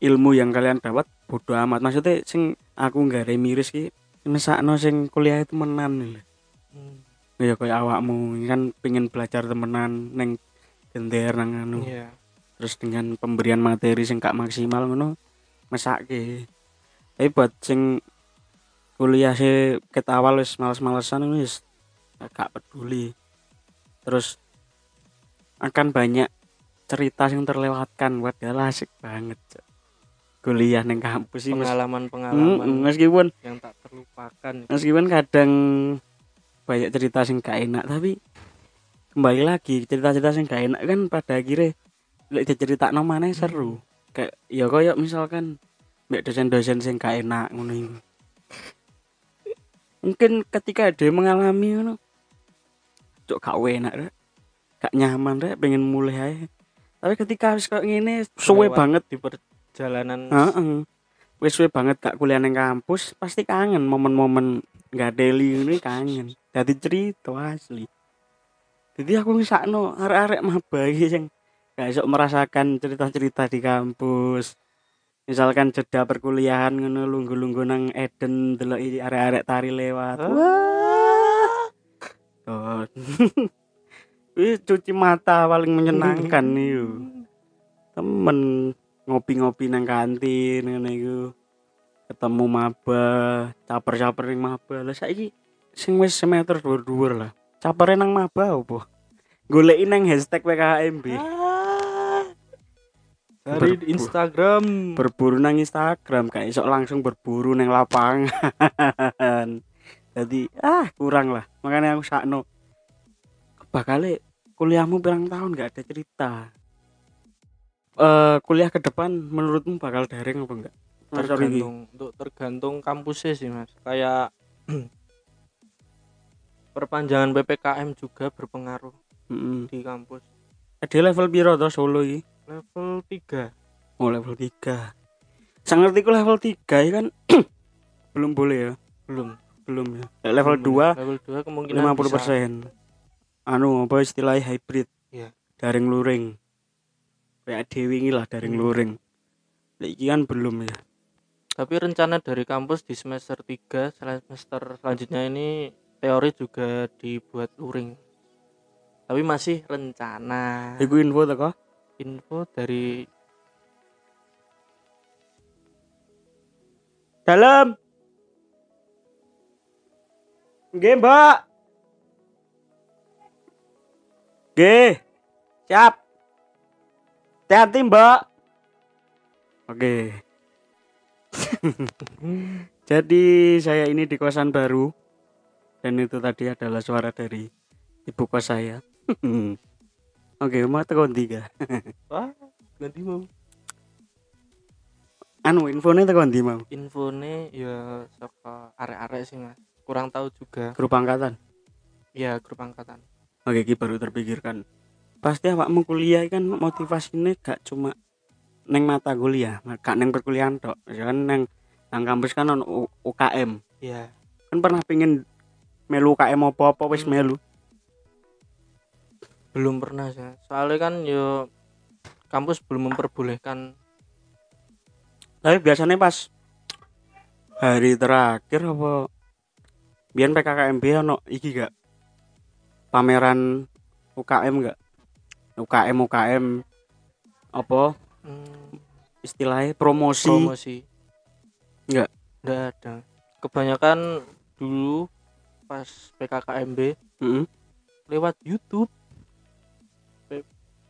ilmu yang kalian dapat bodoh amat. Maksudnya sing aku nggak ada miris ki mesakno sing kuliah itu menan nih Hmm. ya kayak awakmu kan pengen belajar temenan neng gender nang anu. Iya. Terus dengan pemberian materi sing gak maksimal ngono mesake. Tapi buat sing kuliah sih ket awal wis males-malesan wis gak peduli. Terus akan banyak cerita yang terlewatkan padahal asik banget kuliah neng kampus sih pengalaman-pengalaman Mm, meskipun yang tak terlupakan meskipun kadang banyak cerita sing gak enak tapi kembali lagi cerita-cerita sing gak enak kan pada akhirnya lek cerita mana seru kayak ya kayak misalkan mbak dosen-dosen sing gak enak ngono mungkin ketika dia mengalami ngono cok gak enak rek gak nyaman rek pengen mulai aja tapi ketika wis kok ngene suwe banget di perjalanan Heeh. Wis suwe banget gak kuliah nang kampus, pasti kangen momen-momen nggak daily ini kangen. Dadi cerita asli. Jadi aku ngisakno arek-arek maba iki sing gak iso merasakan cerita-cerita di kampus. Misalkan jeda perkuliahan ngono lunggu-lunggu nang Eden delok iki arek-arek tari lewat. Ah. Wah. Oh. Wih, cuci mata paling menyenangkan nih temen ngopi-ngopi nang kantin ngene iku ketemu maba caper-caper ning maba lah saiki sing wis semester dhuwur-dhuwur lah capere nang maba opo goleki nang hashtag PKMB Ah. Dari Berburu. Instagram berburu nang Instagram kayak iso langsung berburu nang lapangan jadi ah kurang lah makanya aku sakno bakal kuliahmu pirang tahun nggak ada cerita eh kuliah ke depan menurutmu bakal daring apa enggak iki. tergantung untuk tergantung kampusnya sih mas kayak perpanjangan ppkm juga berpengaruh Mm-mm. di kampus Ada level piro to Solo iki? Level 3 Oh level 3 Saya ngerti ku level 3 ya kan? Belum boleh ya? Belum belum ya. Lek level Belum 2 ya. level 2 kemungkinan 50 bisa. persen. Anu apa istilahnya hybrid? Iya. daring luring. Kayak dewi ini lah daring Hmm. luring. Iki kan belum ya? Tapi rencana dari kampus di semester 3 semester selanjutnya ini teori juga dibuat luring. Tapi masih rencana. Iku info teko info dari dalam Nggih, Mbak. Nggih. Siap. Hati-hati, Mbak. Oke. Jadi saya ini di kosan baru dan itu tadi adalah suara dari ibu kos saya. Oke, mau tekan tiga. wah nanti mau Anu infonya tekan di mau. infone ya saka arek-arek sih mas kurang tahu juga Grup angkatan. ya grup angkatan Oke, iki baru terpikirkan. Pasti awakmu kuliah kan motivasinya gak cuma neng mata kuliah, gak neng perkuliahan tok. Ya kan neng nang kampus kan ono U- UKM. ya Kan pernah pengen melu UKM apa-apa wis Hmm. melu. Belum pernah sih soalnya kan yo kampus belum memperbolehkan. Tapi biasanya pas hari terakhir apa biar PKKMB ono iki gak? Pameran UKM gak? UKM UKM apa? Hmm, istilahnya promosi, promosi. Nggak? nggak ada. Kebanyakan dulu pas PKKMB Mm-mm. lewat YouTube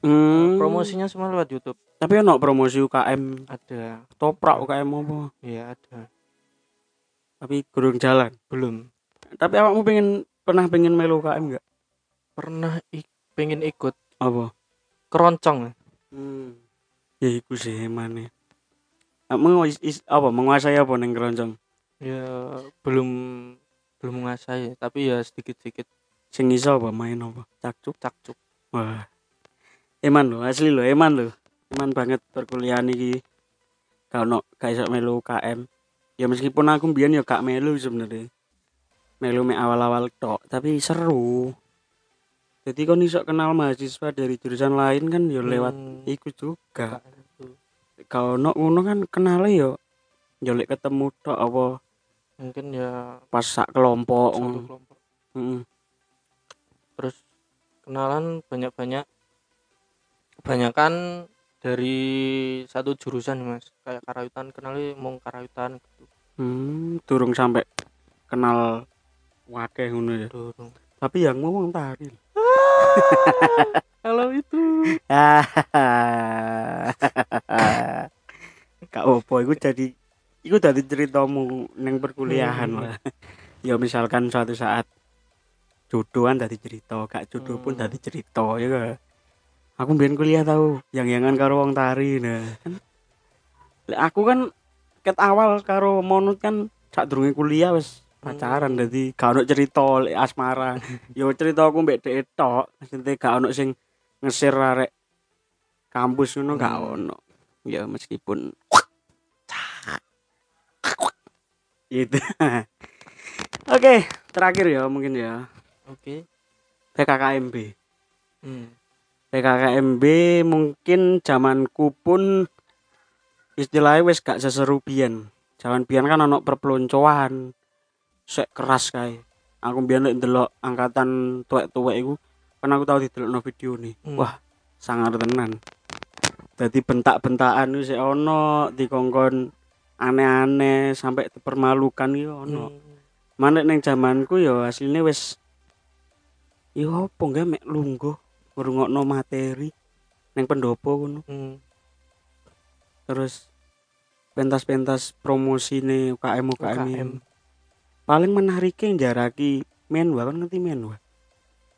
Hmm. promosinya semua lewat YouTube tapi ono promosi UKM ada toprak UKM apa ya ada tapi kurang jalan belum tapi awakmu pengen pernah pengen melu UKM enggak? pernah ik pengen ikut Apa? keroncong Hmm. Ya iku sih mana. Kamu apa menguasai apa neng keroncong? ya belum belum menguasai tapi ya sedikit sedikit Sing iso apa main apa? Cakcuk. cakcuk Wah. Eman lo, asli lo, eman lo. Eman banget perkuliahan iki. Gak ono gak iso melu UKM. Ya meskipun aku mbiyen ya gak melu sebenarnya. Melu me awal-awal tok, tapi seru. Jadi kon iso kenal mahasiswa dari jurusan lain kan ya lewat Hmm, iku juga. Kak. Kalau ono ngono kan kenale yo yo lek ketemu tok apa mungkin ya pas sak kelompok. satu kelompok Heeh. terus kenalan banyak-banyak kebanyakan dari satu jurusan mas kayak karawitan kenali mau karawitan gitu Hmm, durung sampai kenal wakeh ngono ya. dorong Tapi yang ngomong tari. kalau itu Kak opo iku jadi iku dadi ceritamu neng perkuliahan Hmm. lah. Ya misalkan suatu saat jodohan dadi cerita, gak jodoh pun Hmm. dadi cerita ya gak? Aku mbiyen kuliah tahu, yang-yangan karo wong tari nah. Kan aku kan ket awal karo monut kan sak durunge kuliah wis pacaran Hmm. dadi gak ono cerita asmara. Yo cerita aku mbek dhek tok, maksudnya gak ono sing ngesir arek kampus ngono gak Hmm. ono. Ya meskipun itu. Oke, terakhir ya mungkin ya. oke PKKMB. hmm. PKKMB mungkin zamanku pun istilahnya wis gak seseru biyen. Zaman biyen kan ono perpeloncoan. Sek keras kae. Aku biyen lek ndelok angkatan tuwek-tuwek iku kan aku tau didelokno video nih. Hmm. Wah, sangar tenan. Dadi bentak-bentakan wis ono dikongkon aneh-aneh sampai dipermalukan iki ono. Hmm. Mana neng zamanku ya aslinya wis yo apa enggak mek lungguh ngrungokno materi neng pendopo ngono. Hmm. Terus pentas-pentas promosi nih UKM UKM. UKM. Paling menariknya jaraki menwa kan ngerti menwa.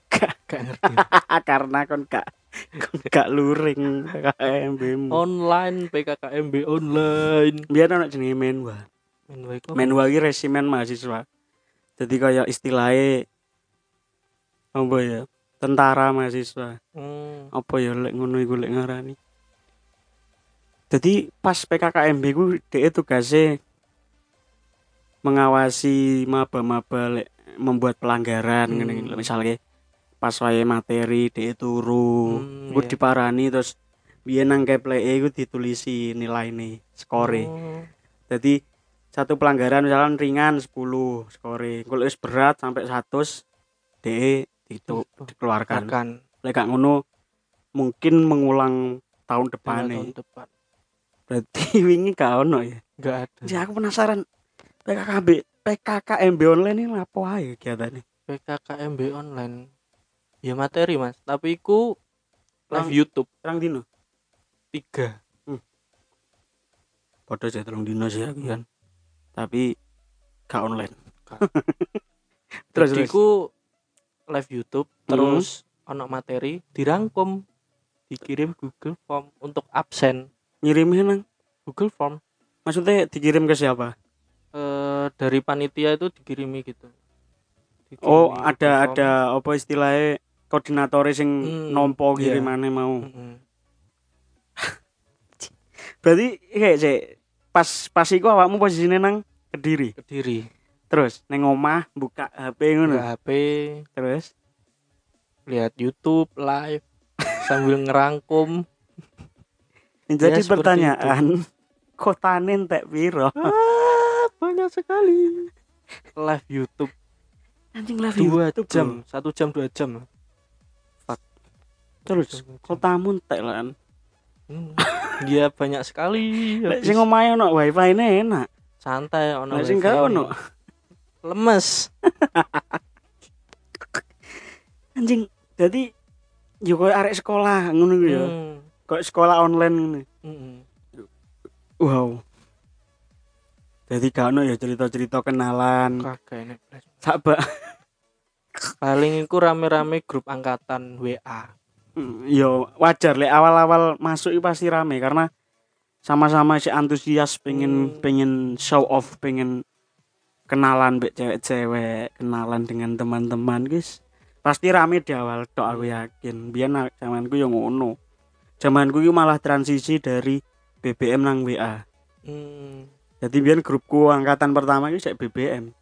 gak ngerti Karena kon gak kon gak luring mu. online PKKMB online Biar anak jenenge menwa. main kok. Menwa iki resimen mahasiswa. Jadi kayak istilahnya apa ya? Tentara mahasiswa. Hmm. apa ya lek ngono iku lek ngarani jadi pas PKKMB ku dhek tugasnya mengawasi maba-maba lek membuat pelanggaran Hmm. ngene misalnya pas wae materi dhek turu Hmm, iku iya. diparani terus biyen nang kepleke iku ditulisi nilai skore Oh. jadi satu pelanggaran misalkan ringan 10 skore kalau berat sampai 100 dhek itu dikeluarkan. Akan lek gak ngono mungkin mengulang tahun depan tahun depan. Berarti wingi gak ono ya? Nggak ada. Jadi aku penasaran. PKKB PKKMB online ini apa aja kegiatannya? PKKMB online. Ya materi mas. Tapi ku live YouTube. terang dino? Tiga. Podo saya tolong dino sih aku kan tapi gak online. Gak. terus terus. ku live YouTube Hmm. terus ono materi dirangkum dikirim Google Form untuk absen. Ngirimnya nang Google Form. Maksudnya dikirim ke siapa? Eh dari panitia itu dikirimi gitu. Dikirimi oh Google ada Form. ada apa istilahnya koordinator sing Hmm, nompo iya. kirimannya mau. Mm-mm. berarti kayak sih pas pas iku awakmu posisinya nang kediri? Kediri terus neng omah buka HP ngono. Buka HP terus? Lihat YouTube live sambil ngerangkum. Jadi Ya, pertanyaan kotane entek piro? Ah, banyak sekali. Live YouTube. Anjing live dua YouTube, jam bro. satu jam dua jam. Terus Dua jam. kotamu entek lah kan? Hmm. Iya banyak sekali. Lek sing omahe ono wifi ne enak. Santai ono lek sing gak ono lemes. Anjing jadi yo koyo arek sekolah ngono ya. Hmm. koyo sekolah online ngono Mm-mm. wow. Jadi gak ono ya cerita-cerita kenalan. Kagak ba paling iku rame-rame grup angkatan WA Hmm, yo wajar lek awal-awal masuk itu pasti rame karena sama-sama si antusias pengen Hmm. pengen show off pengen kenalan mbek cewek-cewek kenalan dengan teman-teman guys. Pasti rame di awal tok aku yakin. Biar zamanku yang ngono. Zamanku itu malah transisi dari BBM nang WA hmm. jadi biar grupku angkatan pertama itu saya BBM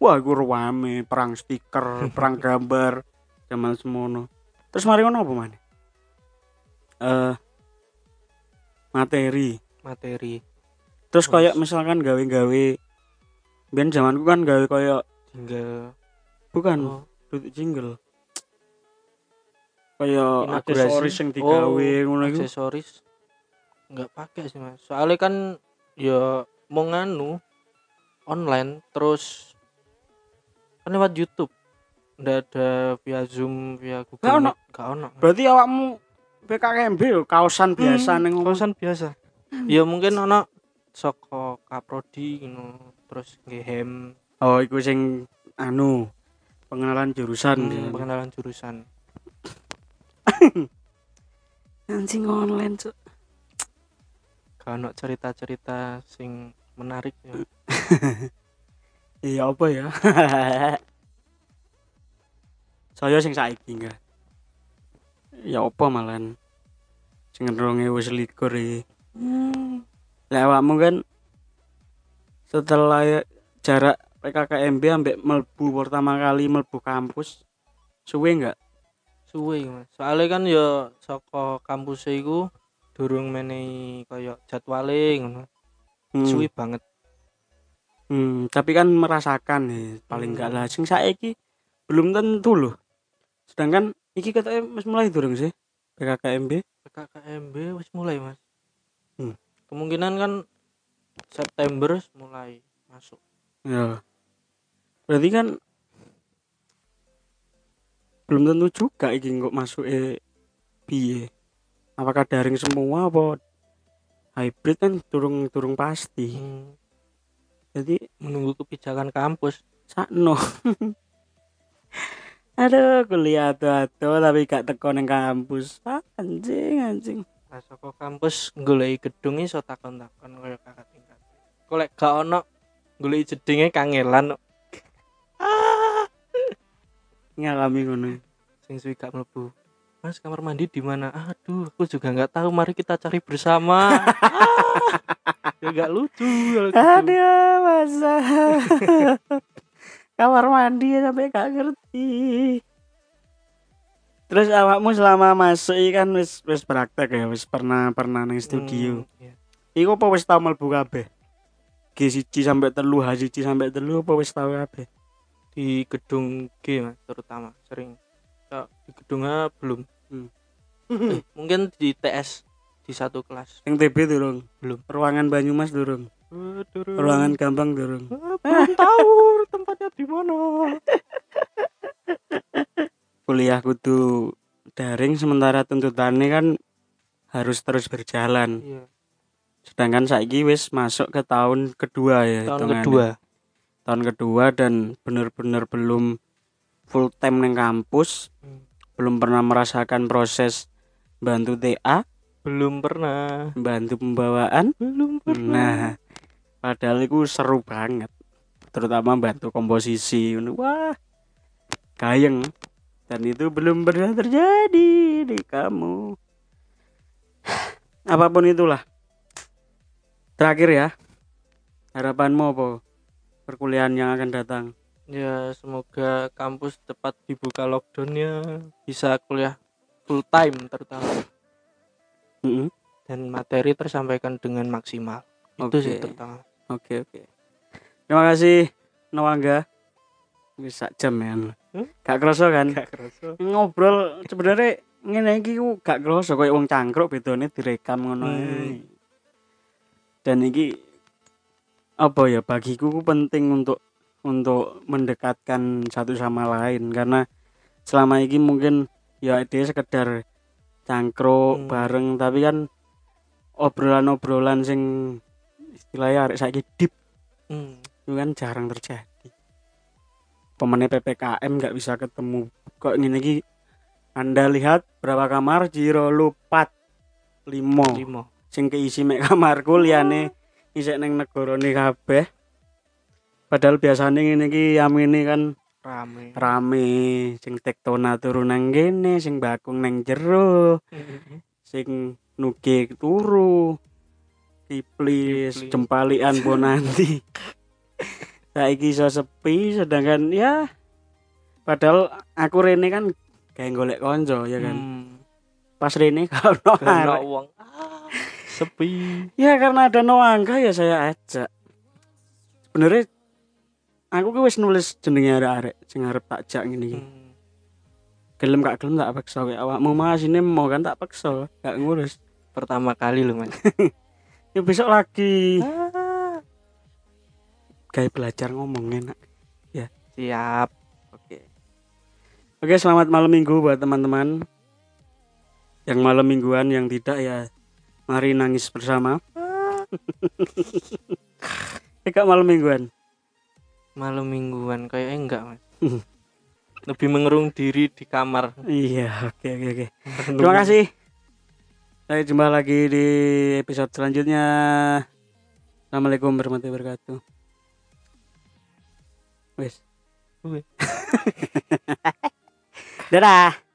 wah gue rame perang stiker perang gambar zaman semono. Terus mari ngono apa mana eh materi. Materi. Terus kayak misalkan gawe-gawe biar zamanku kan gawe kayak tinggal bukan oh, duduk jingle. Kayak aksesoris yang digawe Oh, ngono iku. aksesoris. Nggak pakai sih mas. Soalnya kan ya mau nganu online terus kan lewat YouTube. Nggak ada via Zoom via Google Nggak ono. Nggak ono berarti awakmu PKKMB kaosan biasa Hmm, ning kawasan biasa. Ya mungkin ono soko kaprodi gitu terus ngehem oh iku sing anu pengenalan jurusan. Hmm, ya. pengenalan jurusan. Anjing online cuk. Ono cerita-cerita sing menarik ya. Iya apa ya? Saya sing saiki enggak ya apa malan? Sing ngeronge wis likur iki Lah awakmu kan setelah ya- jarak PKKMB ambek melbu pertama kali melbu kampus suwe enggak suwe mas. Soalnya kan ya saka kampus iku durung menehi kaya jadwale ngono. Hmm. suwe banget. Hmm, tapi kan merasakan nih paling enggak Hmm. lah. Sing saiki belum tentu loh. Sedangkan iki katanya mas mulai durung sih PKKMB PKKMB wis mulai mas. Kemungkinan kan September mulai masuk. Ya. Berarti kan belum tentu juga iki kok masuk eh piye? Apakah daring semua apa hybrid kan turung turung pasti. Hmm, jadi menunggu kebijakan kampus. Sakno. Aduh kuliah tuh tuh tapi gak teko neng kampus. Ah, anjing anjing Nah, saka kampus golek gedung iso takon-takon kaya kakak tingkat. Kok lek gak ono golek jedinge kangelan ngalami ngono sing suwi gak mlebu. Mas kamar mandi di mana? Aduh, aku juga nggak tahu. Mari kita cari bersama. Ya gak lucu kalau gitu. aduh masa kamar mandi sampai gak ngerti terus awakmu selama masuk iki kan wis wis praktek ya wis pernah pernah nang studio Hmm, iya. iku apa wis tau mlebu kabeh G1 sampai telu H1 sampai telu apa wis tau kabeh Di gedung G Mas, terutama sering. Ya, di gedung A belum. Hmm. Eh, mungkin di TS di satu kelas. yang TB durung Belum. ruangan Banyumas durung Aduh. ruangan Gampang durung Ah, belum tahu tempatnya di mana. kuliah kudu daring sementara tuntutannya kan harus terus berjalan Iya. sedangkan saiki wis masuk ke tahun kedua ya Tahun hitungannya. kedua. tahun kedua dan bener-bener belum full time neng kampus Hmm. belum pernah merasakan proses bantu TA Belum pernah. bantu pembawaan Belum pernah. nah padahal itu seru banget terutama bantu komposisi wah kayeng dan itu belum pernah terjadi di kamu apa pun itulah terakhir ya harapanmu apa perkuliahan yang akan datang Ya, semoga kampus cepat dibuka lockdownnya, bisa kuliah full time terutama Mm-mm. dan materi tersampaikan dengan maksimal. Itu sih Oke. terutama. Oke oke. Terima kasih Nawangga. Bisa jam ya. Hmm? Gak kerasa kan? Gak kerasa. Ngobrol sebenarnya ngene iki ku gak kerasa koyo wong cangkruk bedone direkam ngono Hmm. Dan iki apa ya bagiku ku penting untuk untuk mendekatkan satu sama lain karena selama ini mungkin ya dia sekedar cangkruk Hmm. bareng tapi kan obrolan-obrolan sing istilahnya arek saiki deep Hmm. itu kan jarang terjadi pemenang PPKM nggak bisa ketemu. Kok ngene iki Anda lihat berapa kamar? Jiro lupat limo. Limo. Sing keisi mek kamarku liyane isek neng negarane kabeh. Padahal biasanya ngene iki yamine kan rame. rame. Sing tektona turu nang kene sing bakung nang jero sing nuge turu Kiplis. jempalian bonanti saiki iso sepi sedangkan ya padahal aku rene kan kayak golek konco ya kan? Hmm. pas rene kalau Karena uang ah, sepi. Ya karena ada Noangga ya saya ajak. Sebenarnya aku ki wis nulis jenenge arek-arek sing arep tak jak ngene iki. Hmm. gelem gak gelem tak paksa kayak awakmu mas ini mau kan tak paksa gak ngurus. Pertama kali loh mas. Ya besok lagi. Ah. Kayak belajar ngomong enak siap. Oke. Oke selamat malam minggu buat teman-teman. Yang malam mingguan yang tidak ya. Mari nangis bersama. Eh kak malam mingguan? Malam mingguan kayaknya enggak mas. Lebih mengerung diri di kamar. Iya oke oke oke. Terima kasih. Saya jumpa lagi di episode selanjutnya. Assalamualaikum warahmatullahi wabarakatuh wes. Dadah